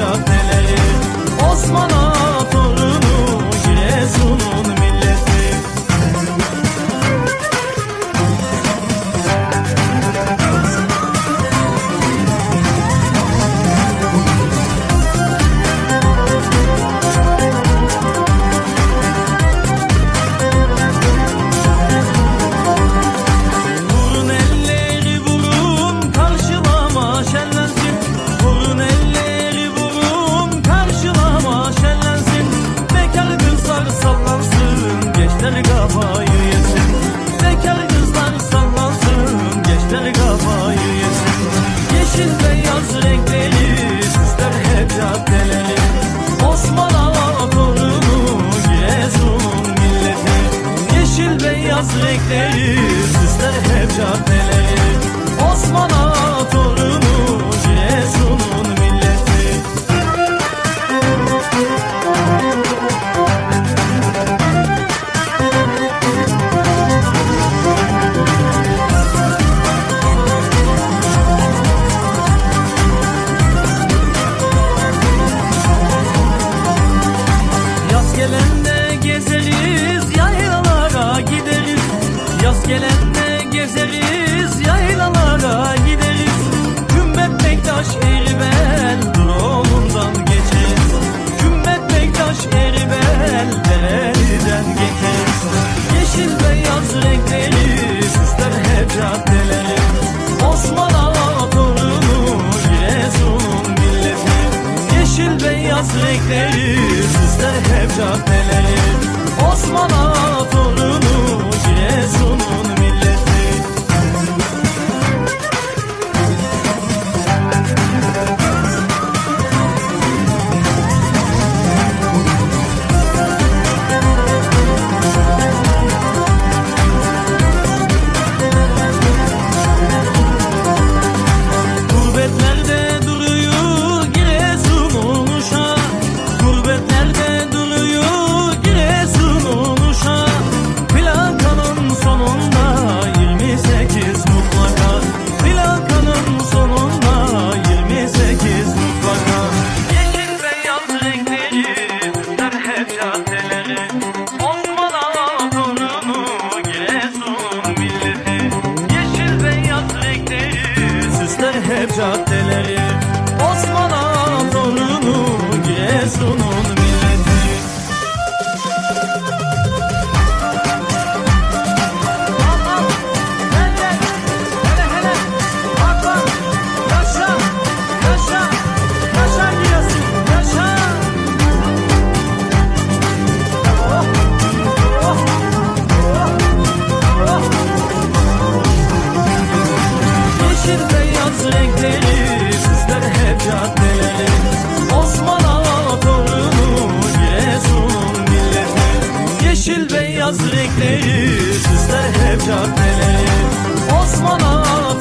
up. feliz. Gelende gezeriz yaylalara gideriz. Cümbet Bektaş Eribel durolundan geçeriz. Cümbet Bektaş Eribel dereden geçeriz. Yeşil beyaz renkleri süsler hep caddeleri. Osman Ağa torunu Giresun'un milleti. Yeşil beyaz renkleri süsler hep caddeleri. Osman Ağa caddelere beyaz renkleri Süsler hep caddeleri Osman Ağa